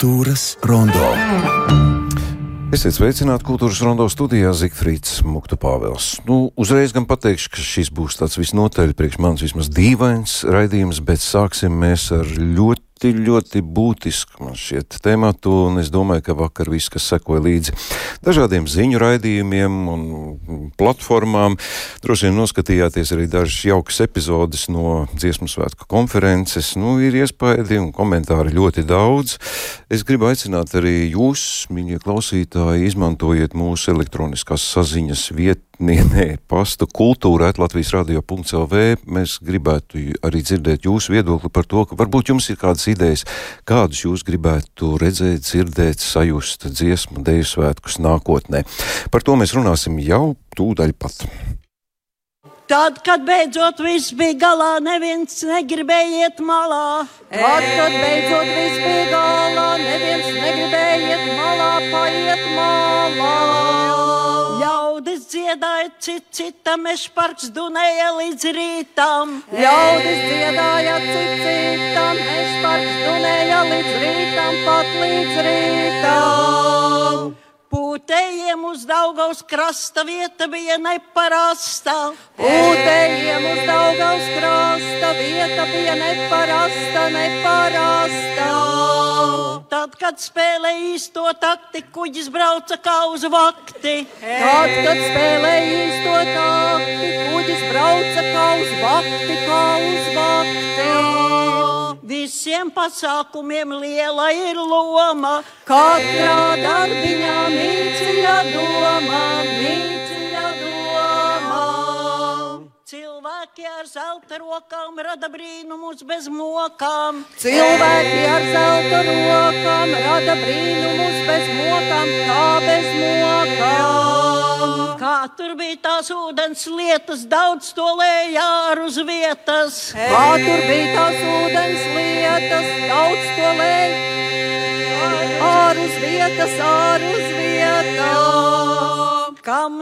Kultūras rondo. Esiet sveicināti kultūras rondo studijā Zikfrīds Mukta Pāvels. Nu, uzreiz gan pateikšu, ka šis būs tāds visnotaļ priekš manis vismaz dīvains raidījums, bet sāksim mēs ar ļoti ļoti, ļoti būtisku man šķiet tematu, un es domāju, ka vakar viss, kas sekoja līdzi dažādiem ziņu raidījumiem un platformām, droši vien noskatījāties arī dažas jaukas epizodes no dziesmu svētku konferences. Nu, ir iespaidi un komentāri ļoti daudz. Es gribu aicināt arī jūs, mīļie klausītāji, izmantojiet mūsu elektroniskās saziņas vietu vietnienē pastu kultūra Latvijas radio.lv. Mēs gribētu arī dzirdēt jūsu viedokli par to, ka varbūt jums ir kādas idejas, kādus jūs gribētu redzēt, dzirdēt, sajust dziesmu, deju svētkus nākotnē. Par to mēs runāsim jau tūdaļ pat. Tad, kad beidzot viss bija galā, neviens negribēja iet malā. Tad, kad beidzot viss bija galā, neviens negribēja iet malā, paiet malā dziedāja cit citam, mešparks dunēja līdz rītam. Ļaudis dziedāja cit citam, mešparks dunēja līdz rītam, pat līdz rītam. Pūtējiem uz Daugaus krasta vieta bija neparasta. Pūtējiem uz Daugaus krasta vieta bija neparasta, neparasta. Tad, kad spēlēja īsto takti, kuģis brauca kā uz vakti. Tad, kad spēlēja īsto takti, kuģis brauca kā uz vakti, kā uz vakti. Visiem pasākumiem liela ir loma. Katrā darbiņā mīciņa doma, mīciņa ar zelta rokām rada brīnumus bez mokām. Cilvēki ar zelta rokām rada brīnumus bez mokām, kā bez mokām. Kā tur bija tās ūdens lietas, daudz to lēja uz vietas. Kā tur bija tās ūdens lietas, daudz to lēja ārus vietas, ārus vietas.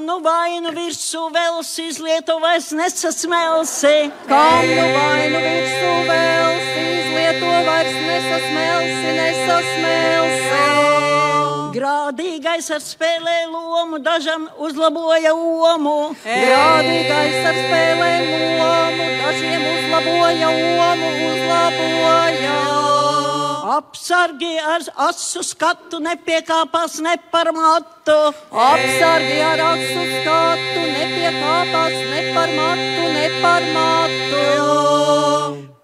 Nu vainu virsū vēls izlieto vairs nesasmelsi? Kam nu vainu virsū vēls izlieto vairs nesasmelsi, nesasmelsi? Grādīgais ar spēlē lomu, dažam uzlaboja omu. Grādīgais ar spēlē lomu, dažiem uzlaboja omu, uzlaboja. Apsargi ar asu skatu nepiekāpās ne par matu. Apsargi ar asu skatu nepiekāpās ne par matu, ne par matu.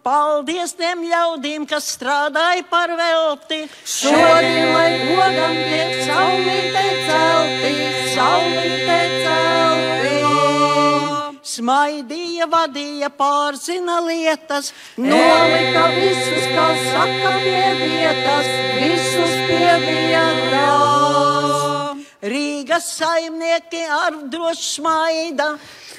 Paldies tiem ļaudīm, kas strādāja par velti. Šodien, lai godam tiek saulītē celti, saulītē celti. Smaidīja, vadīja, pārzina lietas, nolika visus, kas saka pie vietas, visus pie vietas. Rīgas saimnieki ar drošu smaidu,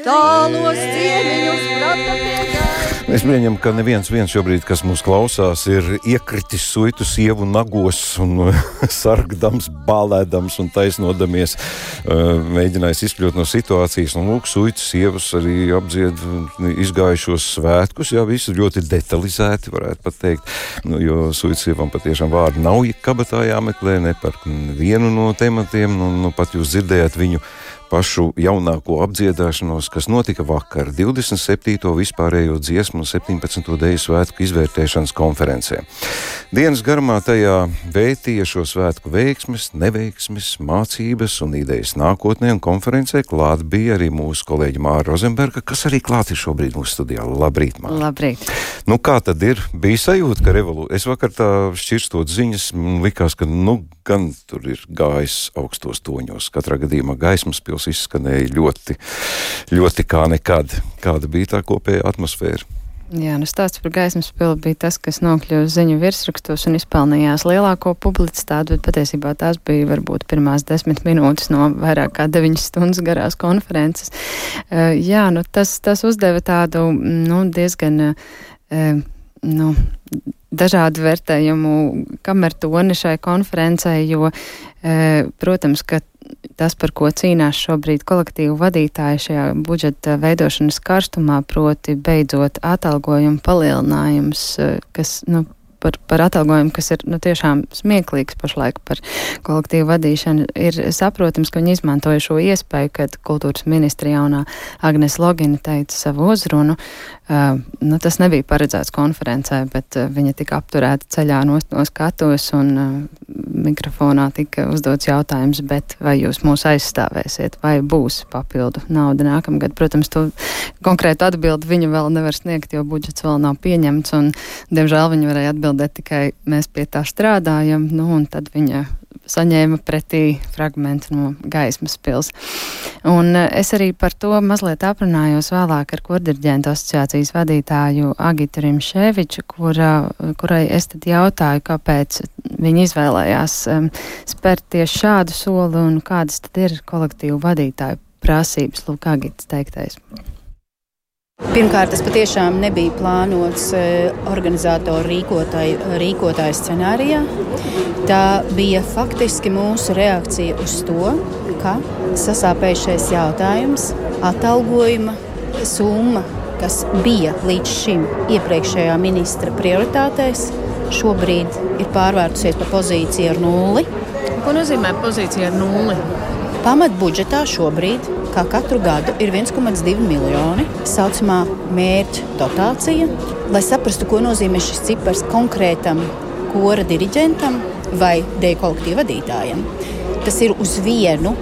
tālos ciemiņus prata pie gaisa. Mēs mēģinām, ka neviens šobrīd, kas mūs klausās, ir iekritis suitu sievu nagos un sargdams, bālēdams un taisnodamies, mēģinājis izkļūt no situācijas. Un lūk, suitu sievas arī apdzied izgājušos svētkus, jā, visu ļoti detalizēti, varētu pat teikt, nu, jo suitu sievam patiešām vārdi nav kabatā jāmeklē, ne par vienu no tematiem, un nu, pat jūs dzirdējāt viņu pašu jaunāko apdziedāšanos, kas notika vakar 27. vispārējo dziesmu un 17. deju svētku izvērtēšanas konferencē. Dienas garumā tajā vētīja šo svētku veiksmes, neveiksmes, mācības un idejas nākotnē, un konferencē klāt bija arī mūsu kolēģi Māra Rozenberga, kas arī klāt ir šobrīd mūsu studijā. Labrīt, Māra! Labrīt! Nu, kā tad ir? Bija sajūta, ka revolūcija, es vakar tā šķirstot ziņas, likās, ka, nu, gan tur ir gājis augstos toņos, katrā gadījumā gaismas pilsēta skaņos izskanēja ļoti, ļoti kā nekad. Kāda bija tā kopējā atmosfēra? Jā, nu stāsts par gaismas pili bija tas, kas nokļuva ziņu virsrakstos un izpelnījās lielāko publicitāti, bet patiesībā tās bija varbūt pirmās desmit minūtes no vairāk kā deviņas stundas garās konferences. Uh, jā, nu tas, tas uzdeva tādu, nu, diezgan uh, nu, dažādu vērtējumu kamertoni šai konferencē, jo, e, protams, ka tas, par ko cīnās šobrīd kolektīvu vadītāji šajā budžeta veidošanas karstumā, proti beidzot atalgojumu palielinājums, e, kas, nu, par, par atalgojumu, kas ir nu, tiešām smieklīgs pašlaik par kolektīvu vadīšanu, ir saprotams, ka viņi izmantoja šo iespēju, kad kultūras ministra jaunā Agnes Logina teica savu uzrunu. Nu, tas nebija paredzēts konferencē, bet viņa tika apturēta ceļā no, no skatuves un mikrofonā tika uzdots jautājums, bet vai jūs mūs aizstāvēsiet, vai būs papildu nauda nākamgad? Protams, to konkrētu atbildi viņa vēl nevar sniegt, jo budžets vēl nav pieņemts, un, diemžēl, viņa varēja atbildēt tikai mēs pie tā strādājam, nu, un tad viņa saņēma pretī fragmentu no gaismas pils. Un eh, es arī par to mazliet aprunājos vēlāk ar kordirģentu asociācijas vadītāju Agitu Rimševiču, kura, kurai es tad jautāju, kāpēc viņi izvēlējās um, spērt tieši šādu soli un kādas tad ir kolektīvu vadītāju prasības. Lūk, Agits teiktais. Pirmkārt, tas patiešām nebija plānots eh, organizatoru rīkotāju, rīkotāju scenārijā. Tā bija faktiski mūsu reakcija uz to, ka sasāpējušais jautājums, atalgojuma summa, kas bija līdz šim iepriekšējā ministra prioritātēs, šobrīd ir pārvērtusies par pozīciju ar nulli. Ko nozīmē pozīcija ar nulli? Pamatbudžetā šobrīd kā katru gadu, ir 1,2 miljoni saucamā mērķa dotācija. Lai saprastu, ko nozīmē šis cipars konkrētam kora diriģentam vai deju kolektīvu vadītājam, tas ir uz vienu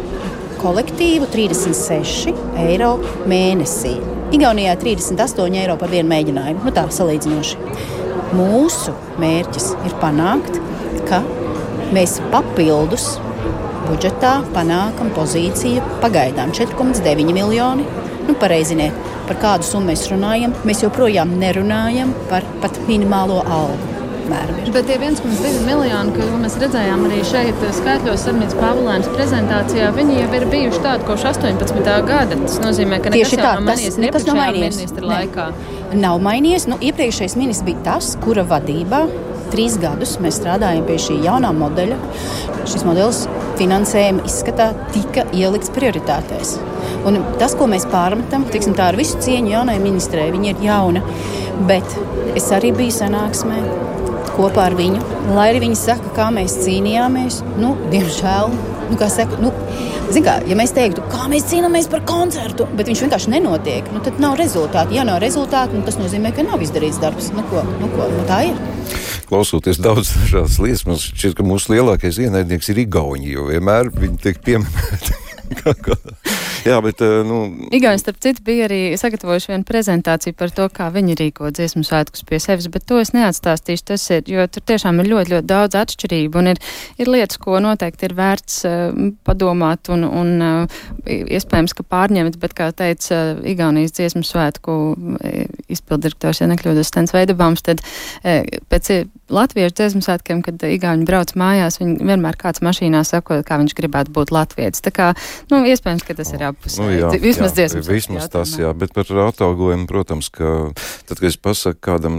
kolektīvu 36 eiro mēnesī. Igaunijā 38 eiro par vienu mēģinājumu. Nu tā salīdzinoši. Mūsu mērķis ir panākt, ka mēs papildus budžetā panākam pozīciju pagaidām 4,9 miljoni. Nu, pareiziniet, par kādu summu mēs runājam. Mēs joprojām nerunājam par pat minimālo algu. Bet tie 1,2 miljoni, ko mēs redzējām arī šeit, skaitļos Sarmītas Pāvulēnas prezentācijā, viņi jau ir bijuši tādi kopš 18. gada. Tas nozīmē, ka nekas tā, nav mainījies nekas nav mainījies. ministra laikā. Ne. Nav mainījies. Nu, iepriekšējais ministrs bija tas, kura vadībā trīs gadus mēs strādājam pie šī jaunā modeļa. Šis modelis finansējuma izskatā tika ielikts prioritātēs. Un tas, ko mēs pārmetam, tiksim, tā ar visu cieņu jaunai ministrei, viņa ir jauna, bet es arī biju sanāksmē kopā ar viņu. Lai arī viņi saka, kā mēs cīnījāmies, nu, diemžēl, nu, kā saka, nu, kā, ja mēs teiktu, kā mēs cīnāmies par koncertu, bet viņš vienkārši nenotiek, nu, tad nav rezultātu. Ja nav rezultātu, nu, tas nozīmē, ka nav izdarīts darbs. Nu, ko, nu, ko, nu, tā ir klausoties daudz dažādas lietas, man šķiet, ka mūsu lielākais ienaidnieks ir Igauni, jo vienmēr viņi tiek pieminēti. Jā, bet. Eh, nu... Igauni, starp citu, bija arī sagatavojuši vienu prezentāciju par to, kā viņi rīko dziesmu svētkus pie sevis, bet to es neatstāstīšu. Tas ir, jo tur tiešām ir ļoti, ļoti daudz atšķirību un ir, ir lietas, ko noteikti ir vērts uh, padomāt un, un uh, iespējams, ka pārņemt, bet, kā teica uh, Igaunijas dziesmu svētku izpildirektors, ja nekļūdos, Stens Veidabams, tad uh, pēc latviešu dziesmu svētkiem, kad Igauni brauc mājās, viņi vienmēr kāds mašīnā sako, kā viņš gribētu būt latvietis. Tā kā, nu, iespējams, ka tas ir abpusē. Nu, jā, vismaz jā, vismaz tas, jā, bet par atalgojumu, protams, ka tad, kad es pasaku kādam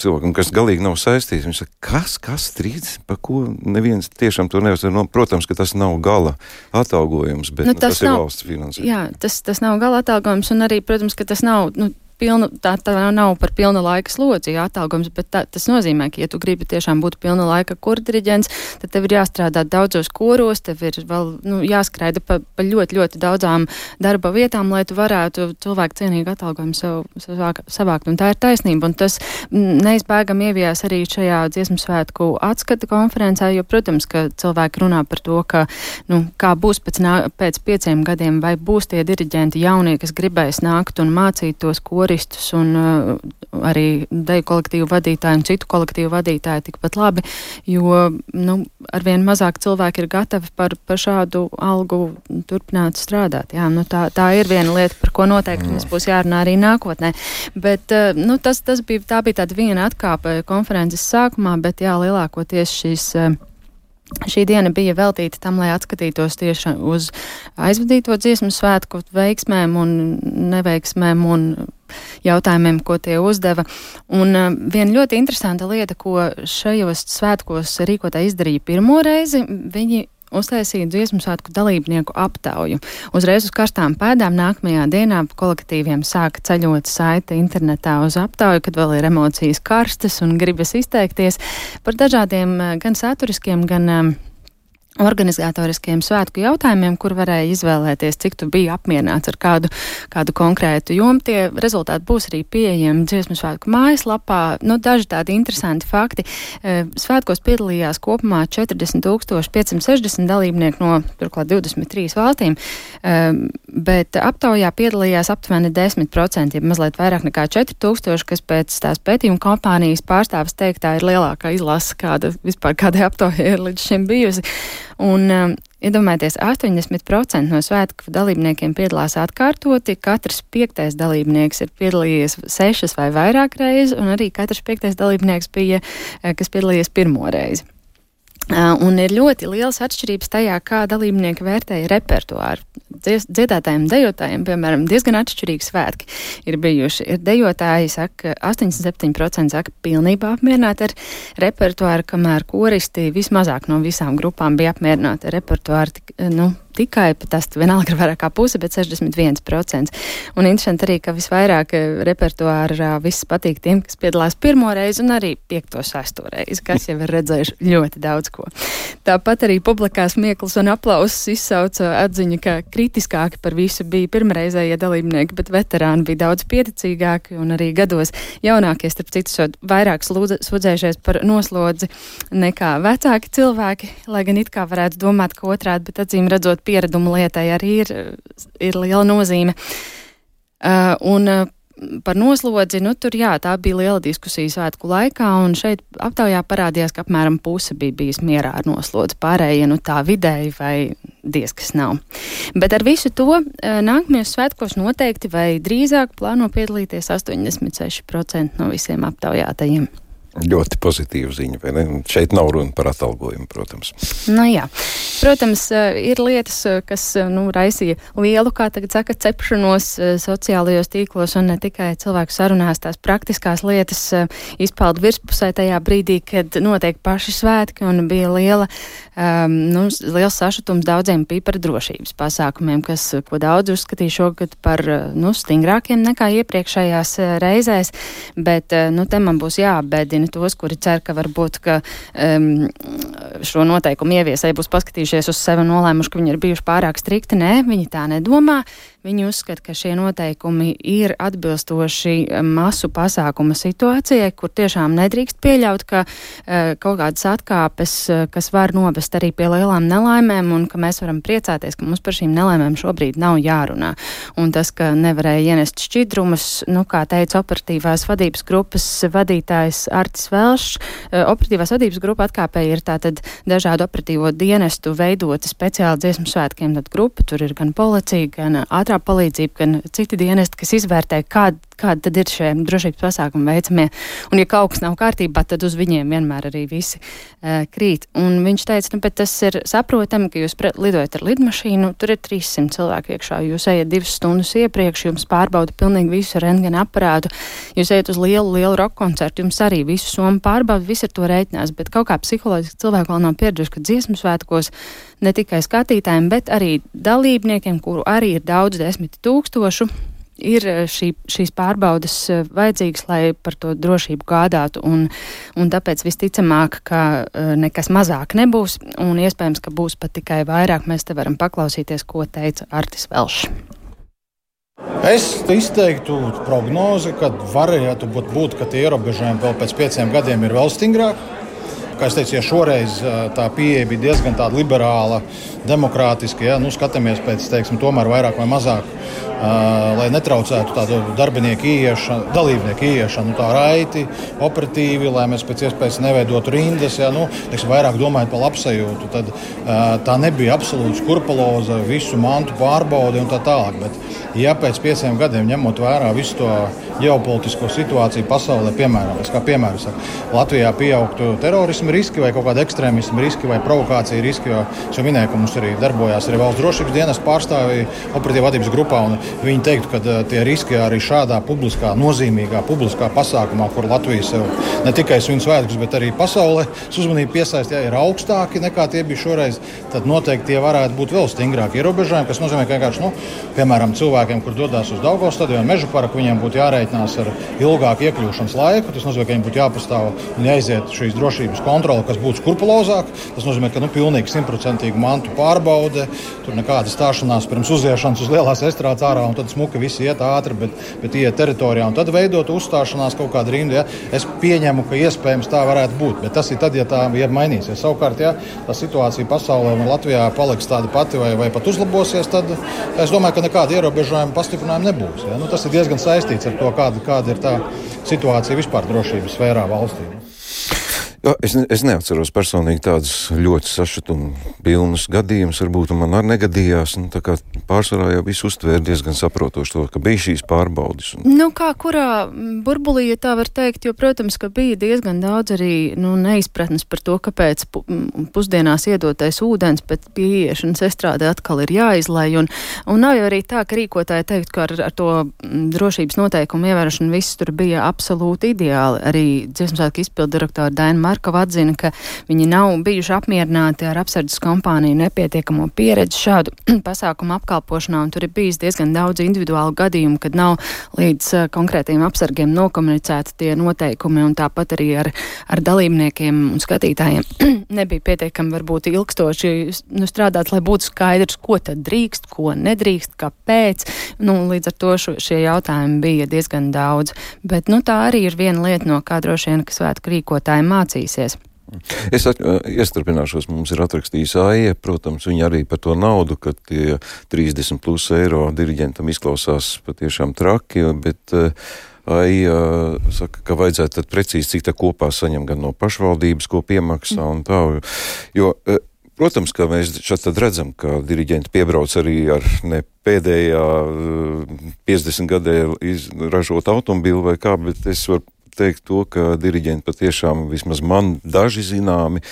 cilvēkam, kas galīgi nav saistīts, viņš saka, kas, kas strīds, par ko neviens tiešām to nevar. Nu, protams, ka tas nav gala atalgojums, bet nu, tas, nu, tas nav, ir valsts finansējums. Jā, tas, tas nav gala atalgojums, un arī, protams, ka tas nav. Nu, pilna, tā, tā nav par pilna laika slodzi atalgojums, bet tā, tas nozīmē, ka, ja tu gribi tiešām būt pilna laika kurdiriģents, tad tev ir jāstrādā daudzos koros, tev ir vēl nu, jāskraida pa, pa ļoti, ļoti daudzām darba vietām, lai tu varētu cilvēku cienīgu atalgojumu sev, sev savākt. Un tā ir taisnība, un tas neizbēgam ievijās arī šajā dziesmu svētku atskata konferencē, jo, protams, ka cilvēki runā par to, ka, nu, kā būs pēc, nā, pēc pieciem gadiem, vai būs tie diriģenti jaunie, kas gribēs nākt un mācīt tos koros koristus un uh, arī deju kolektīvu vadītāju un citu kolektīvu vadītāju tikpat labi, jo nu, arvien mazāk cilvēki ir gatavi par, par šādu algu turpināt strādāt. Jā, nu, tā, tā ir viena lieta, par ko noteikti mums būs jārunā arī nākotnē. Bet uh, nu, tas, tas bija, tā bija tāda viena atkāpe konferences sākumā, bet jā, lielākoties šīs. Uh, Šī diena bija veltīta tam, lai atskatītos tieši uz aizvadīto dziesmu svētku veiksmēm un neveiksmēm un jautājumiem, ko tie uzdeva. Un uh, viena ļoti interesanta lieta, ko šajos svētkos rīkotāji izdarīja pirmo reizi, viņi uztaisīja dziesmu svētku dalībnieku aptauju. Uzreiz uz karstām pēdām nākamajā dienā kolektīviem sāka ceļot saite internetā uz aptauju, kad vēl ir emocijas karstas un gribas izteikties par dažādiem gan saturiskiem, gan organizatoriskiem svētku jautājumiem, kur varēja izvēlēties, cik tu biji apmierināts ar kādu, kādu konkrētu jomu. Tie rezultāti būs arī pieejami dziesmu svētku mājaslapā. Nu, daži tādi interesanti fakti. E, svētkos piedalījās kopumā 40 560 dalībnieku no turklāt 23 valstīm, e, bet aptaujā piedalījās aptuveni 10%, ja mazliet vairāk nekā 4000, kas pēc tās pētījuma kompānijas pārstāvis teiktā ir lielākā izlase, kāda vispār kādai aptaujai ir līdz šim bijusi. Un, um, Iedomājieties, 80% no svētku dalībniekiem piedalās atkārtoti, katrs piektais dalībnieks ir piedalījies sešas vai vairāk reizes, un arī katrs piektais dalībnieks bija, eh, kas piedalījies pirmo reizi. Un ir ļoti liels atšķirības tajā, kā dalībnieki vērtēja repertuāru. Dziedātājiem, dejotājiem, piemēram, diezgan atšķirīgi svētki ir bijuši. Ir dejotāji, saka, 87% saka, pilnībā apmierināti ar repertuāru, kamēr koristi vismazāk no visām grupām bija apmierināti ar repertuāru. Nu, tikai, tas vienalga ir vairāk kā puse, bet 61%. Un interesanti arī, ka visvairāk eh, repertuārā viss patīk tiem, kas piedalās pirmo reizi un arī piekto, sesto reizi, kas jau ir redzējuši ļoti daudz ko. Tāpat arī publikā smieklis un aplausus izsauca atziņu, ka kritiskāki par visu bija pirmreizējie dalībnieki, bet veterāni bija daudz pieticīgāki un arī gados jaunākie, starp citu, vairāk sūdzējušies par noslodzi nekā vecāki cilvēki, lai gan it kā varētu domāt, ka otrādi, bet acīm redzot pieradumu lietai arī ir, ir liela nozīme. Uh, un, uh, par noslodzi, nu, tur jā, tā bija liela diskusija svētku laikā, un šeit aptaujā parādījās, ka apmēram puse bija bijis mierā ar noslodzi, pārējie, nu, tā vidēji vai diez kas nav. Bet ar visu to uh, nākamajos svētkos noteikti vai drīzāk plāno piedalīties 86% no visiem aptaujātajiem. Ļoti pozitīva ziņa? Šeit nav runa par atalgojumu, protams. Nu, jā. Protams, eh, ir lietas, eh, kas eh, nu, raisīja lielu, kā tagad saka, cepšanos sociālajos tīklos un ne tikai cilvēku sarunās. Tās praktiskās lietas izpauda virspusē tajā brīdī, kad notiek paši svētki un bija liela, um, nu, liels sašutums daudziem pīpara drošības pasākumiem, kas, ko daudz uzskatīja šogad par nu, stingrākiem nekā iepriekšējās reizēs. Bet nu, te man būs jāapbēdina tos, kuri cer, ka varbūt ka, um, šo noteikumu ieviesēji būs paskatījušies uz sevi un nolēmuši, ka viņi ir bijuši pārāk strikti. Nē, viņi tā nedomā. Viņi uzskata, ka šie noteikumi ir atbilstoši masu pasākuma situācijai, kur tiešām nedrīkst pieļaut, ka uh, kaut kādas atkāpes, uh, kas var novest arī pie lielām nelaimēm, un ka mēs varam priecāties, ka mums par šīm nelaimēm šobrīd nav jārunā. Un tas, ka nevarēja ienest šķidrumus, nu, kā teica operatīvās vadības grupas vadītājs Artis Velšs, uh, operatīvās vadības grupa atkāpēja ir tātad dažādu operatīvo dienestu veidota speciāli dziesmu svētkiem, tad grupa tur ir gan policija, gan ātrā ātrā palīdzība, gan citi dienesti, kas izvērtē, kāda kādi tad ir šie drošības pasākumi veicamie. Un, ja kaut kas nav kārtībā, tad uz viņiem vienmēr arī visi uh, krīt. Un viņš teica, nu, bet tas ir saprotami, ka jūs lidojat ar lidmašīnu, tur ir 300 cilvēku iekšā. Jūs ejat divas stundas iepriekš, jums pārbauda pilnīgi visu rentgena aparātu. Jūs ejat uz lielu, lielu roka koncertu, jums arī visu somu pārbauda, viss ar to reiķinās. Bet kaut kā psiholoģiski cilvēki vēl nav pieraduši, ka dziesmu svētkos ne tikai skatītājiem, bet arī dalībniekiem, kuru arī ir daudz desmit tūkstošu, ir eh, šī, šīs pārbaudas eh, vajadzīgas, lai par to drošību gādātu, un, un tāpēc visticamāk, ka eh, nekas mazāk nebūs, un iespējams, ka būs pat tikai vairāk. Mēs te varam paklausīties, ko teica Artis Velšs. Es izteiktu prognozi, ka varētu būt, būt ka tie ierobežojumi vēl pēc pieciem gadiem ir vēl stingrāki. Kā es teicu, ja šoreiz tā pieeja bija diezgan liberāla, demokrātiska, ja nu, skatāmies pēc teiksim, tomēr vairāk vai mazāk lai netraucētu tādu darbinieku ieiešanu, dalībnieku ieiešanu tā raiti, operatīvi, lai mēs pēc iespējas neveidotu rindas, ja, nu, teiksim, vairāk domājot par labsajūtu. Tad tā nebija absolūti skurpaloza, visu mantu pārbaude un tā tālāk. Bet, ja pēc pieciem gadiem ņemot vērā visu to ģeopolitisko situāciju pasaulē, piemēram, kā piemēram saka, Latvijā pieaugtu terorisma riski vai kaut kāda ekstrēmisma riski vai provokācija riski, jo es jau minēju, ka mums arī darbojās arī valsts drošības dienas pārstāvji operatīvā vadības grupā. Viņi teiktu, ka tie riski arī šādā publiskā, nozīmīgā publiskā pasākumā, kur Latvija sev ne tikai svin svētkus, bet arī pasaulē uzmanību piesaist, ja ir augstāki nekā tie bija šoreiz, tad noteikti tie varētu būt vēl stingrāki ierobežojumi, kas nozīmē, ka vienkārši, nu, piemēram, cilvēkiem, kur dodas uz Daugavas stadionu, meža parku, viņiem būtu jārēķinās ar ilgāku iekļūšanas laiku. Tas nozīmē, ka viņiem būtu jāpastāv un jāiziet šīs drošības kontrole, kas būtu skrupulozāk. Tas nozīmē, ka nu, pilnīgi simtprocentīgi mantu pārbaude, tur nekāda stāšanās pirms uziešanas uz lielās estrādes ārā, un tad smuki visi iet ātri, bet, bet iet teritorijā un tad veidot uzstāšanās kaut kādu rindu. Ja? Es pieņemu, ka iespējams tā varētu būt, bet tas ir tad, ja tā ja mainīsies. Savukārt, ja tā situācija pasaulē un Latvijā paliks tāda pati vai, vai pat uzlabosies, tad es domāju, ka nekāda ierobežojuma pastiprinājuma nebūs. Ja? Nu, tas ir diezgan saistīts ar to, kāda, kāda ir tā situācija vispār drošības sfērā valstī. Jā, es, ne, es neatceros personīgi tādus ļoti sašutumu pilnus gadījumus. Varbūt man arī negadījās. Nu, pārsvarā jau viss uztvēra diezgan saprotoši to, ka bija šīs pārbaudes. Un... Nu, kā kurā burbulī, ja tā var teikt, jo, protams, ka bija diezgan daudz arī nu, neizpratnes par to, kāpēc pu pusdienās iedotais ūdens pēc pieiešanas estrādē atkal ir jāizlai. Un, un nav jau arī tā, ka rīkotāji teikt, ka ar, ar to drošības noteikumu ievērošanu viss tur bija absolūti ideāli. Arī dziesmasvētku izpildu direktora Daina Markova atzina, ka viņi nav bijuši apmierināti ar apsardzes kompāniju nepietiekamo pieredzi šādu pasākumu apkalpošanā, un tur ir bijis diezgan daudz individuālu gadījumu, kad nav līdz uh, konkrētiem apsargiem nokomunicēti tie noteikumi, un tāpat arī ar, ar dalībniekiem un skatītājiem nebija pietiekami varbūt ilgstoši nu, strādāt, lai būtu skaidrs, ko tad drīkst, ko nedrīkst, kāpēc. Nu, līdz ar to šo, šie jautājumi bija diezgan daudz. Bet nu, tā arī ir viena lieta, no kā droši vien, ka svētku rīkotāji mācīja klausīsies. Es iestrādināšos, mums ir atrakstījis AIE, protams, viņi arī par to naudu, ka tie 30 plus eiro diriģentam izklausās patiešām traki, bet AIE saka, ka vajadzētu tad precīzi, cik tā kopā saņem gan no pašvaldības, ko piemaksā un tā, jo, protams, ka mēs šeit redzam, ka diriģenti piebrauc arī ar ne pēdējā 50 gadē ražot automobīlu vai kā, bet es varu teikt to, ka diriģenti patiešām, vismaz man daži zināmi,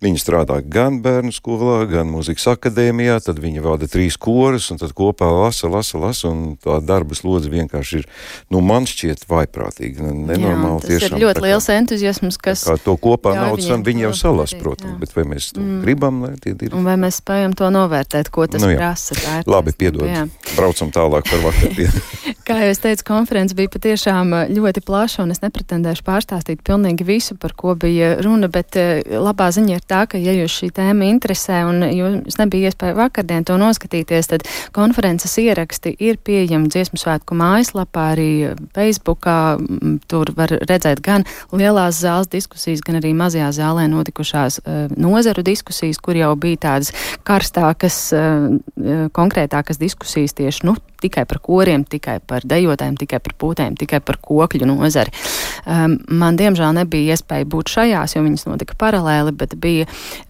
viņi strādā gan bērnu skolā, gan mūzikas akadēmijā, tad viņi vada trīs korus, un tad kopā lasa, lasa, lasa, un tā darba slodze vienkārši ir, nu, man šķiet vaiprātīgi, nenormāli jā, tas tiešām. ir ļoti liels entuziasms, kas. Kā to kopā naudas, un viņi jau salas, protams, jā. bet vai mēs to mm. gribam, lai tie ir. Un vai mēs spējam to novērtēt, ko tas nu, jā. prasa? Labi, piedod, jā. braucam tālāk par vakardienu. Kā jau es teicu, konferences bija patiešām ļoti plaša, un es nepretendēšu pārstāstīt pilnīgi visu, par ko bija runa, bet eh, labā ziņa ir tā, ka, ja jūs šī tēma interesē un jums nebija iespēja vakardien to noskatīties, tad konferences ieraksti ir pieejami dziesmu svētku mājaslapā, arī Facebookā. Tur var redzēt gan lielās zāles diskusijas, gan arī mazajā zālē notikušās uh, nozaru diskusijas, kur jau bija tādas karstākas, uh, konkrētākas diskusijas tieši nu, tikai par koriem, tikai par dejotājiem, tikai par pūtēm, tikai par kokļu nozari. Um, man, diemžēl, nebija iespēja būt šajās, jo viņas notika paralēli, bet bija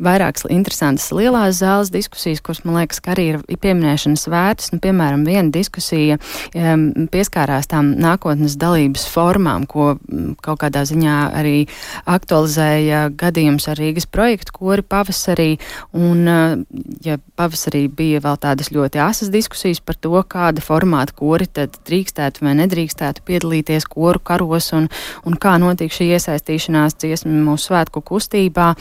vairākas interesantas lielās zāles diskusijas, kuras, man liekas, arī ir pieminēšanas vērtas. Nu, piemēram, viena diskusija um, pieskārās tām nākotnes dalības formām, ko um, kaut kādā ziņā arī aktualizēja gadījums ar Rīgas projektu kori pavasarī. Un, uh, ja pavasarī bija vēl tādas ļoti asas diskusijas par to, kāda formāta kori tad drīkstētu vai nedrīkstētu piedalīties koru karos un, un kā notiek šī iesaistīšanās dziesmu mūsu svētku kustībā,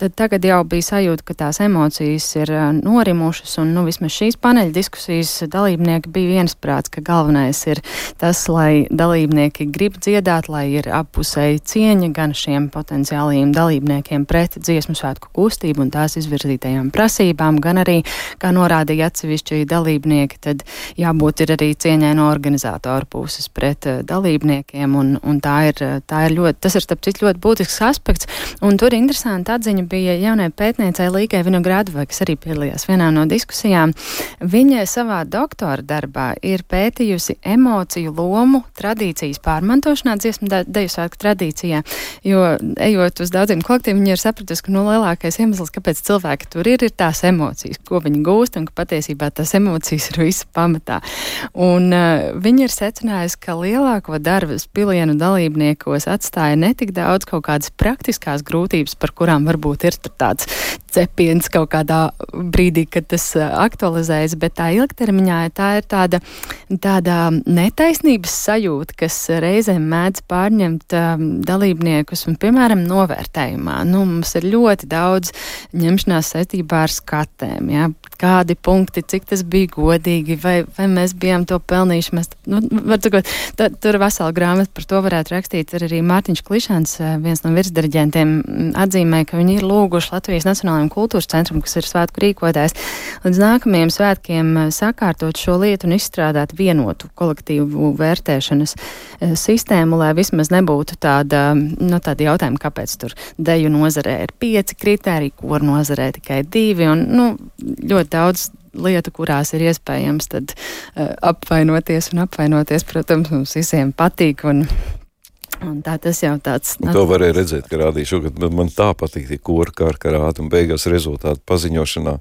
tad tagad jau bija sajūta, ka tās emocijas ir norimušas un, nu, vismaz šīs paneļa diskusijas dalībnieki bija viensprāts, ka galvenais ir tas, lai dalībnieki grib dziedāt, lai ir appusēji cieņa gan šiem potenciālajiem dalībniekiem pret dziesmu svētku kustību un tās izvirzītajām prasībām, gan arī, kā norādīja atsevišķi dalībnieki, tad jābūt ir arī cieņai no organizātoru puses pret dalībniekiem un, un tā ir, tā ir ļoti, tas ir starp citu ļoti būtisks aspekts. Un tur interesanti atziņa bija jaunai pētniecei Līgai Vinogradovai, kas arī piedalījās vienā no diskusijām. Viņa savā doktora darbā ir pētījusi emociju lomu tradīcijas pārmantošanā, dziesmu deju svētku tradīcijā, jo ejot uz daudziem kolektīviem, viņi ir sapratusi, ka no nu, lielākais iemesls, kāpēc cilvēki tur ir, ir tās emocijas, ko viņi gūst, un ka patiesībā tās emocijas ir visa pamatā. Un uh, viņi ir secinājusi, ka lielāko darbu pilienu dalībniekos atstāja ne tik daudz kaut kādas praktiskās grūtības, par kurām varbūt ir ir tāds cepiens kaut kādā brīdī, kad tas aktualizējas, bet tā ilgtermiņā tā ir tāda, tāda netaisnības sajūta, kas reizēm mēdz pārņemt um, dalībniekus un, piemēram, novērtējumā. Nu, mums ir ļoti daudz ņemšanās saistībā ar skatēm, ja? kādi punkti, cik tas bija godīgi, vai, vai mēs bijām to pelnījuši. Mēs, nu, sakot, tā, tur vesela grāmata par to varētu rakstīt. Ir arī Mārtiņš Klišans, viens no virsdiriģentiem, atzīmē, ka viņi ir lūguši Latvijas Nacionālajiem kultūras centram, kas ir svētku rīkotājs, līdz nākamajiem svētkiem sakārtot šo lietu un izstrādāt vienotu kolektīvu vērtēšanas sistēmu, lai vismaz nebūtu tāda, nu, tāda jautājuma, kāpēc tur deju nozarē ir pieci kritēriji, kur nozarē tikai divi. Un, nu, ļoti daudz lietu, kurās ir iespējams tad, uh, apvainoties un apvainoties. Protams, mums visiem patīk. Un, Un tā tas jau tāds. Un to varēja redzēt, ka rādīšu, ka man tā patīk tie kori kā ar karātu un beigās rezultātu paziņošanā.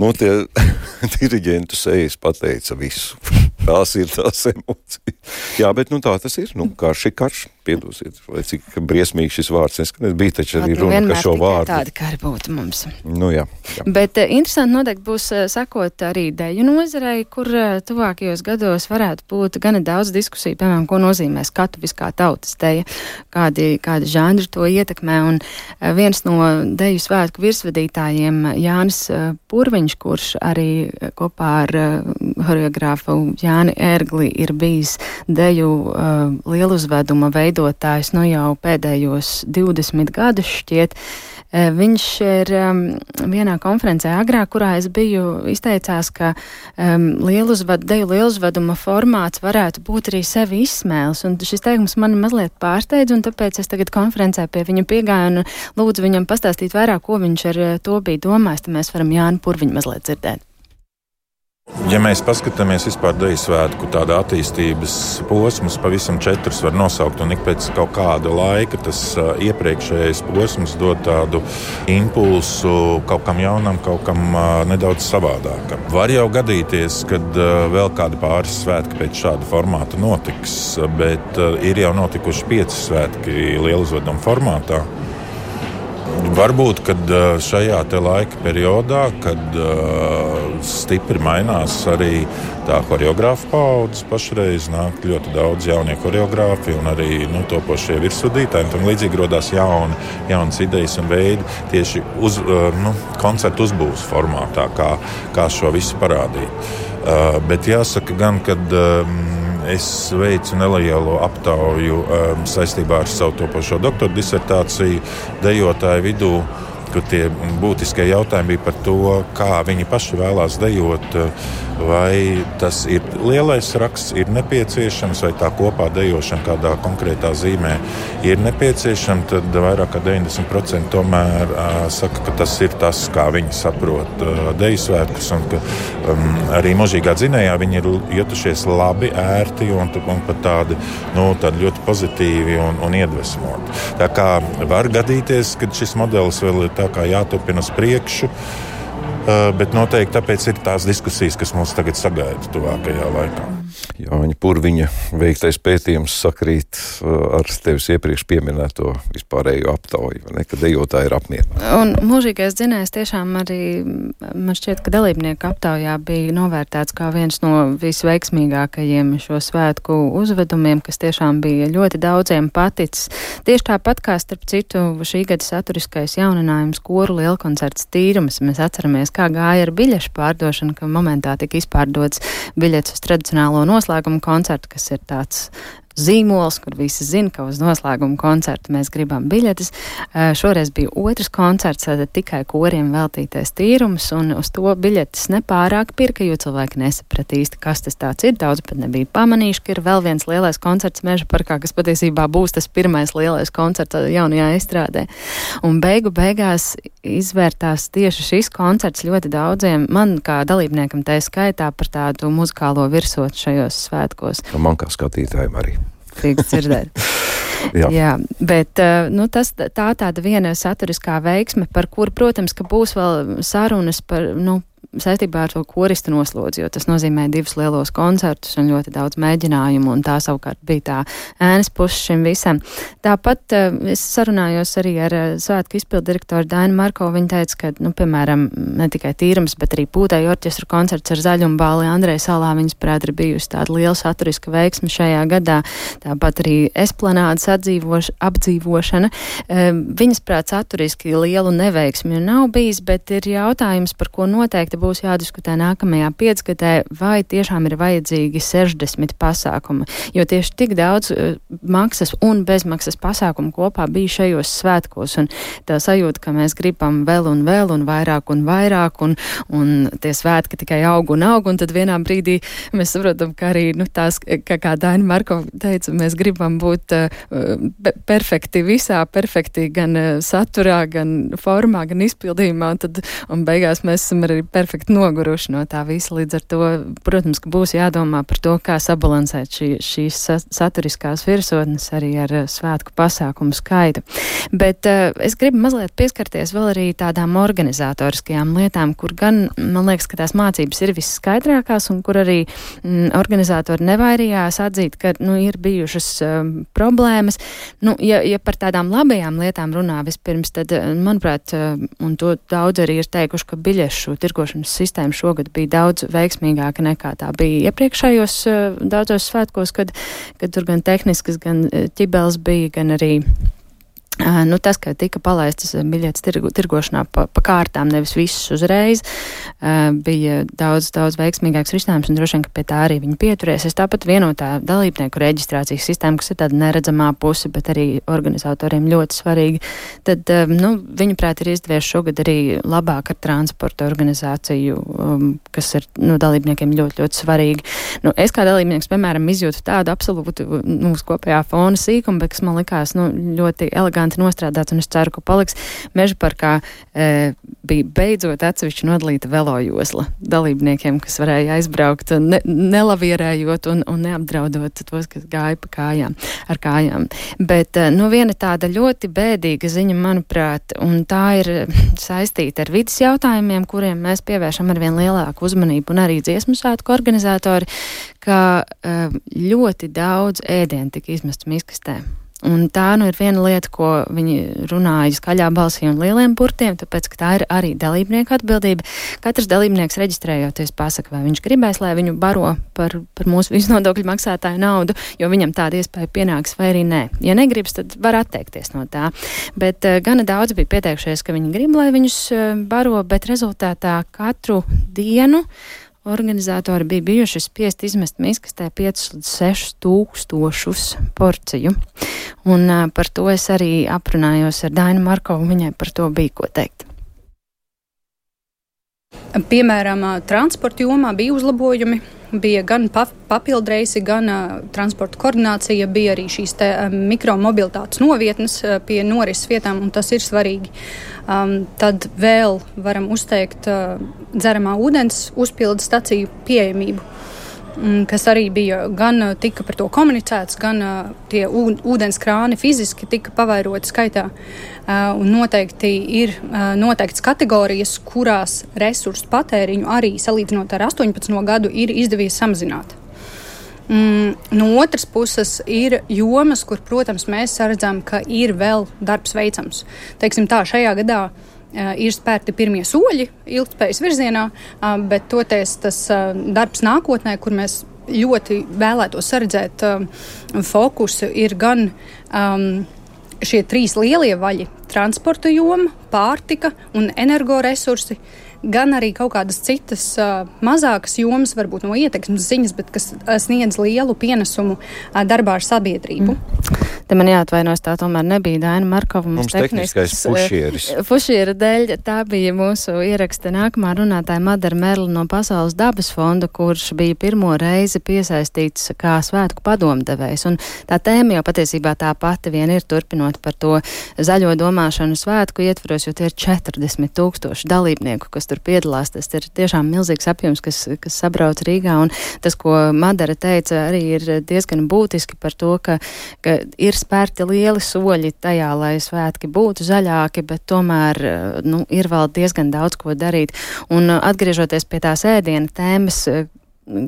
Nu, tie diriģentu sejas pateica visu. Tās ir tās emocijas. Jā, bet nu, tā tas ir. Nu, karš ir karš piedosiet, vai cik briesmīgi šis vārds neskanēs. Bija taču arī runa, ka šo vārdu. Tāda kā būtu mums. Nu, jā, jā. Bet uh, interesanti noteikti būs uh, sakot arī deju nozarei, kur uh, tuvākajos gados varētu būt gana daudz diskusiju, piemēram, ko nozīmē skatuviskā tautas deja, kādi, kādi žanri to ietekmē. Un viens no deju svētku virsvadītājiem Jānis Purviņš, kurš arī kopā ar horeogrāfu Jāni Ērgli ir bijis deju uh, lieluzveduma veidotājs nu jau pēdējos 20 gadus šķiet. E, viņš ir um, vienā konferencē agrāk, kurā es biju, izteicās, ka um, lieluzvad, deju lieluzveduma formāts varētu būt arī sevi izsmēles, un šis teikums mani mazliet pārsteidz, un tāpēc es tagad konferencē pie viņa piegāju un lūdzu viņam pastāstīt vairāk, ko viņš ar to bija domājis, tad mēs varam Jānu Purviņu mazliet dzirdēt. Ja mēs paskatāmies vispār Deju svētku tādā attīstības posms, pavisam četrus var nosaukt, un ik pēc kaut kāda laika tas iepriekšējais posms dod tādu impulsu kaut kam jaunam, kaut kam nedaudz savādākam. Var jau gadīties, kad vēl kādi pāris svētki pēc šāda formāta notiks, bet ir jau notikuši pieci svētki lielu uzvedumu formātā. Varbūt šajā laika periodā, kad stipri mainās arī tā choreogrāfa paudze, pašreiz nāk ļoti daudz jaunie choreogrāfi un arī nu, topošie virsvadītāji. Tam līdzīgi radās jauni, jaunas idejas un veidi tieši uz, nu, koncertu uzbūves formātā, kā, kā šo visu parādīt. Bet jāsaka gan, ka. Es veicu nelielu aptauju um, saistībā ar savu topošo doktora disertāciju dejotāju vidū kur tie būtiskie jautājumi bija par to, kā viņi paši vēlās dejot, vai tas ir lielais raksts, ir nepieciešams, vai tā kopā dejošana kādā konkrētā zīmē ir nepieciešama. Tad vairāk kā 90% tomēr saka, ka tas ir tas, kā viņi saprot deju svētkus, un ka um, arī mūžīgā dzinējā viņi ir jutušies labi, ērti un, un pat tādi, nu, tādi ļoti pozitīvi un, un iedvesmoti. Tā kā var gadīties, ka šis modelis vēl ir tā kā jāturpina uz priekšu. Uh, bet noteikti tāpēc ir tās diskusijas, kas mums tagad sagaida tuvākajā laikā. Jāņa Purviņa veiktais pētījums sakrīt uh, ar tevis iepriekš pieminēto vispārējo aptauju, ne, ka dejotāji ir apmierināti. Un mūžīgais dzinējs tiešām arī, man šķiet, ka dalībnieku aptaujā bija novērtēts kā viens no visveiksmīgākajiem šo svētku uzvedumiem, kas tiešām bija ļoti daudziem paticis. Tieši tāpat kā starp citu šī gada saturiskais jauninājums koru lielkoncerts tīrums. Mēs atceramies, kā gāja ar biļešu pārdošanu, ka momentā tika izpārdots biļets uz tradicionālo noslēguma koncertu, kas ir tāds zīmols, kur visi zina, ka uz noslēguma koncertu mēs gribam biļetes. Šoreiz bija otrs koncerts, tad tikai koriem veltītais tīrums, un uz to biļetes nepārāk pirka, jo cilvēki nesaprata īsti, kas tas tāds ir. Daudz pat nebija pamanījuši, ka ir vēl viens lielais koncerts Meža parkā, kas patiesībā būs tas pirmais lielais koncerts jaunajā izstrādē. Un beigu beigās izvērtās tieši šis koncerts ļoti daudziem, man kā dalībniekam tā skaitā par tādu muzikālo virsot šajos svētkos. Man kā skatītājiem arī prieks dzirdēt. Jā. Jā, bet eh, nu, tas, tā tāda viena saturiskā veiksme, par kuru, protams, būs vēl sarunas par, nu, saistībā ar to koristu noslodzi, jo tas nozīmē divus lielos koncertus un ļoti daudz mēģinājumu, un tā savukārt bija tā ēnas puse šim visam. Tāpat uh, es sarunājos arī ar uh, svētku izpildu direktoru Dainu Marko. Viņa teica, ka, nu, piemēram, ne tikai tīrums, bet arī pūtēju orķestra koncerts ar zaļumbāli Andrei Salā viņas prāt ir bijusi tāda liela saturiska veiksme šajā gadā. Tāpat arī esplanādes apdzīvošana. Viņas prāt saturiski lielu neveiksmi nav bijis, bet ir jautājums, par ko noteikti būs jādiskutē nākamajā piecgadē, vai tiešām ir vajadzīgi 60 pasākumi, jo tieši tik daudz uh, maksas un bezmaksas pasākumu kopā bija šajos svētkos, un tā sajūta, ka mēs gribam vēl un vēl un vairāk un vairāk, un, un tie svētki tikai aug un aug, un tad vienā brīdī mēs saprotam, ka arī, nu, tās, kā, kā Daina Marko teica, mēs gribam būt uh, perfekti visā, perfekti gan uh, saturā, gan formā, gan izpildījumā, un tad, un beigās mēs esam arī perfekti noguruši no tā visa. Līdz ar to, protams, ka būs jādomā par to, kā sabalansēt šī, šīs saturiskās virsotnes arī ar uh, svētku pasākumu skaitu. Bet uh, es gribu mazliet pieskarties vēl arī tādām organizatoriskajām lietām, kur gan, man liekas, ka tās mācības ir visskaidrākās un kur arī mm, organizatori nevairījās atzīt, ka, nu, ir bijušas um, problēmas. Nu, ja, ja par tādām labajām lietām runā vispirms, tad, manuprāt, un to daudz arī ir teikuši, ka biļešu tirgošanas sistēma šogad bija daudz veiksmīgāka nekā tā bija iepriekšējos daudzos svētkos, kad, kad tur gan tehniskas, gan ķibels bija, gan arī Nu, tas, ka tika palaistas biļetes tirgo, tirgošanā pa, pa kārtām, nevis visas uzreiz, bija daudz, daudz veiksmīgāks risinājums, un droši vien, ka pie tā arī viņi pieturēsies. Tāpat vienotā dalībnieku reģistrācijas sistēma, kas ir tāda neredzamā puse, bet arī organizatoriem ļoti svarīga, tad, nu, viņuprāt, ir izdevies šogad arī labāk ar transporta organizāciju, um, kas ir, nu, dalībniekiem ļoti, ļoti svarīgi. Nu, es kā dalībnieks, piemēram, izjūtu tādu absolūtu, nu, kopējā fona sīkumu, bet kas man likās, nu, ļoti eleganti eleganti nostrādāts, un es ceru, ka paliks meža parkā. E, bija beidzot atsevišķi nodalīta velojosla dalībniekiem, kas varēja aizbraukt ne, nelavierējot un, un neapdraudot tos, kas gāja pa kājām, ar kājām. Bet, e, nu, viena tāda ļoti bēdīga ziņa, manuprāt, un tā ir saistīta ar vidas jautājumiem, kuriem mēs pievēršam arvien lielāku uzmanību, un arī dziesmu svētku organizatori, ka e, ļoti daudz ēdienu tika izmests miskastē. Un tā nu ir viena lieta, ko viņi runāja skaļā balsī un lieliem burtiem, tāpēc, ka tā ir arī dalībnieku atbildība. Katrs dalībnieks reģistrējoties pasaka, vai viņš gribēs, lai viņu baro par, par mūsu viznodokļu maksātāju naudu, jo viņam tāda iespēja pienāks vai arī nē. Ja negribas, tad var atteikties no tā. Bet uh, gana daudz bija pieteikušies, ka viņi grib, lai viņus uh, baro, bet rezultātā katru dienu Organizatori bija bijuši spiest izmest miskastē 5 līdz 6 tūkstošus porciju. Un uh, par to es arī aprunājos ar Dainu Markovu, viņai par to bija ko teikt. Piemēram, transporta jomā bija uzlabojumi bija gan papildreisi, gan uh, transporta koordinācija, bija arī šīs te, um, mikromobilitātes novietnes uh, pie norises vietām, un tas ir svarīgi. Um, tad vēl varam uzteikt uh, dzeramā ūdens uzpildes staciju pieejamību. Mm, kas arī bija gan tika par to komunicēts, gan tie ūdens krāni fiziski tika pavairoti skaitā. Un noteikti ir noteikts kategorijas, kurās resursu patēriņu arī salīdzinot ar 18. gadu ir izdevies samazināt. Mm, no otras puses, ir jomas, kur, protams, mēs redzam, ka ir vēl darbs veicams. Teiksim tā, šajā gadā uh, Eh, ir spērti pirmie soļi ilgspējas virzienā, eh, bet toties tas eh, darbs nākotnē, kur mēs ļoti vēlētos redzēt fokusu, ir gan um, šie trīs lielie vaļi - transporta joma, pārtika un energoresursi gan arī kaut kādas citas uh, mazākas jomas, varbūt no ietekmes ziņas, bet kas sniedz lielu pienesumu uh, darbā ar sabiedrību. Mm. Te man jāatvainojas, tā tomēr nebija Dāna Markova. Mums, mums tehniskais fušieris. Fušiera dēļ tā bija mūsu ieraksta nākamā runātāja Madara Merla no Pasaules dabas fonda, kurš bija pirmo reizi piesaistīts kā svētku padomdevējs. Un tā tēma jau patiesībā tā pati vien ir turpinot par to zaļo domā domāšanu svētku ietvaros, jo tie ir 40 tūkstoši dalībnieku, kas tur piedalās. Tas ir tiešām milzīgs apjoms, kas, kas sabrauc Rīgā. Un tas, ko Madara teica, arī ir diezgan būtiski par to, ka, ka ir spērti lieli soļi tajā, lai svētki būtu zaļāki, bet tomēr nu, ir vēl diezgan daudz ko darīt. Un atgriežoties pie tās ēdiena tēmas,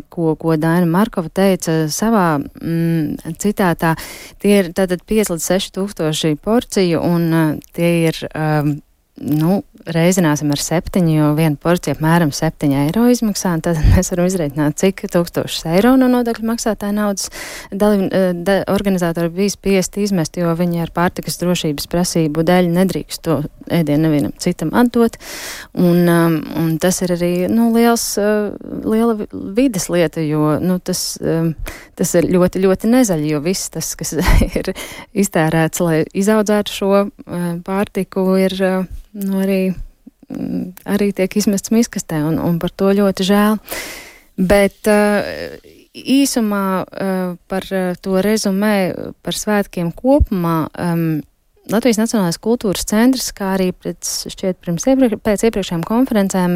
ko, ko Daina Markova teica savā mm, citātā, tie ir tātad 5 līdz 6 tūkstoši porciju, un tie ir um, nu, reizināsim ar septiņu, jo viena porcija apmēram septiņi eiro izmaksā, un tad mēs varam izreikināt, cik tūkstošus eiro no nodokļu maksātāja naudas dalim, eh, da, organizatori bija spiesti izmest, jo viņi ar pārtikas drošības prasību dēļ nedrīkst to ēdienu nevienam citam atdot, un, um, un tas ir arī, nu, liels, uh, liela vides lieta, jo, nu, tas, um, tas ir ļoti, ļoti nezaļi, jo viss tas, kas ir iztērēts, lai izaudzētu šo uh, pārtiku, ir uh, nu, arī, mm, arī tiek izmests miskastē, un, un par to ļoti žēl. Bet uh, īsumā uh, par uh, to rezumē par svētkiem kopumā. Um, Latvijas Nacionālais kultūras centrs, kā arī pēc, šķiet, pirms iepriek, pēc iepriekšējām konferencēm,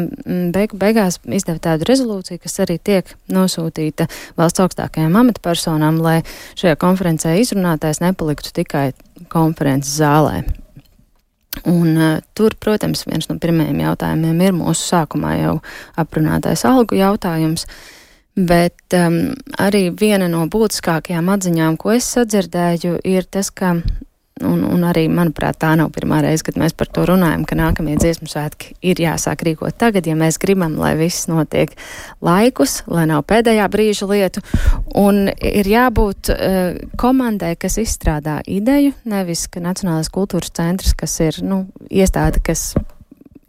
beig, beigās izdeva tādu rezolūciju, kas arī tiek nosūtīta valsts augstākajām amatpersonām, lai šajā konferencē izrunātais nepaliktu tikai konferences zālē. Un, uh, tur, protams, viens no pirmajiem jautājumiem ir mūsu sākumā jau aprunātais algu jautājums. Bet um, arī viena no būtiskākajām atziņām, ko es sadzirdēju, ir tas, ka Un, un arī, manuprāt, tā nav pirmā reize, kad mēs par to runājam, ka nākamie dziesmu svētki ir jāsāk rīkot tagad, ja mēs gribam, lai viss notiek laikus, lai nav pēdējā brīža lietu. Un ir jābūt uh, komandai, kas izstrādā ideju, nevis ka Nacionālais kultūras centrs, kas ir nu, iestāde, kas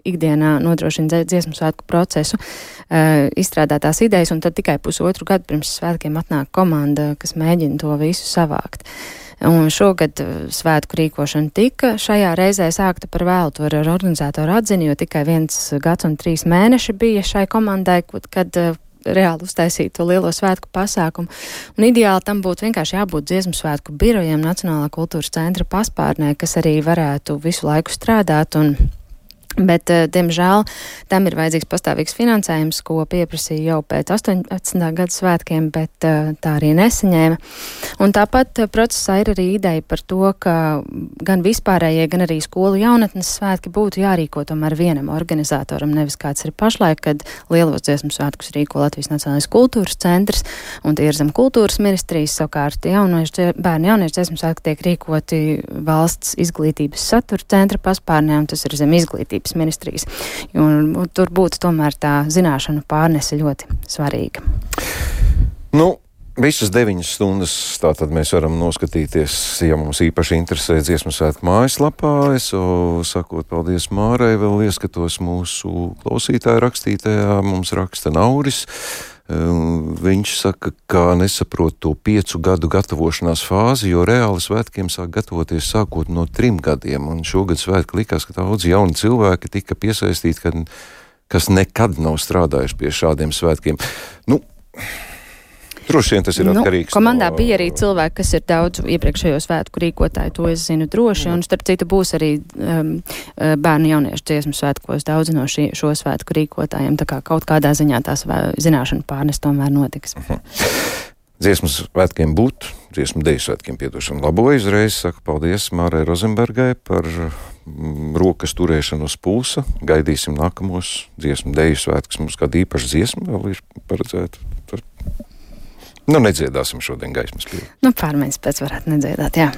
ikdienā nodrošina dziesmu svētku procesu, uh, izstrādā tās idejas, un tad tikai pusotru gadu pirms svētkiem atnāk komanda, kas mēģina to visu savākt. Un šogad uh, svētku rīkošana tika šajā reizē sākta par vēlu. To ar organizātoru atzina, jo tikai viens gads un trīs mēneši bija šai komandai, kad uh, reāli uztaisīt to lielo svētku pasākumu. Un ideāli tam būtu vienkārši jābūt dziesmu svētku birojiem Nacionālā kultūras centra paspārnē, kas arī varētu visu laiku strādāt un Bet, eh, diemžēl, tam ir vajadzīgs pastāvīgs finansējums, ko pieprasīja jau pēc 18. gada svētkiem, bet eh, tā arī nesaņēma. Un tāpat eh, procesā ir arī ideja par to, ka gan vispārējie, gan arī skolu jaunatnes svētki būtu jārīko tomēr vienam organizatoram, nevis kāds ir pašlaik, kad lielos dziesmu svētkus rīko Latvijas Nacionālais kultūras centrs, un tie ir zem kultūras ministrijas, savukārt jauniešu, bērnu jauniešu dziesmu svētki tiek rīkoti valsts izglītības satura centra paspārnē, un tas ir zem izglītības izglītības ministrijas. Un, tur būtu tomēr tā zināšanu pārnese ļoti svarīga. Nu, Visas deviņas stundas tātad mēs varam noskatīties, ja mums īpaši interesē dziesmu svētku mājaslapā. Es sakot paldies Mārai, vēl ieskatos mūsu klausītāju rakstītajā, mums raksta Nauris. Viņš saka, ka nesaprot to piecu gadu gatavošanās fāzi, jo reāli svētkiem sāk gatavoties sākot no trim gadiem. Un šogad svētki likās, ka daudz jauni cilvēki tika piesaistīti, kad, kas nekad nav strādājuši pie šādiem svētkiem. Nu, Droši vien tas ir nu, atkarīgs. Komandā no... bija arī cilvēki, kas ir daudz iepriekšējo svētku rīkotāji, to es zinu droši, un starp citu būs arī um, uh, bērnu jauniešu dziesmu svētkos daudz no šī, šo svētku rīkotājiem, tā kā kaut kādā ziņā tās zināšana pārnes tomēr notiks. Mm -hmm. Dziesmu svētkiem būt, dziesmu deju svētkiem piedošanu labo izreiz, saka paldies Mārai Rozenbergai par mm, rokas turēšanu uz pulsa. Gaidīsim nākamos dziesmu deju svētkus. Mums kāda īpaša dziesma vēl ir paredzēta. Nu, nedziedāsim šodien gaismas pilnu. Nu, pārmaiņas pēc varētu nedziedāt, jā.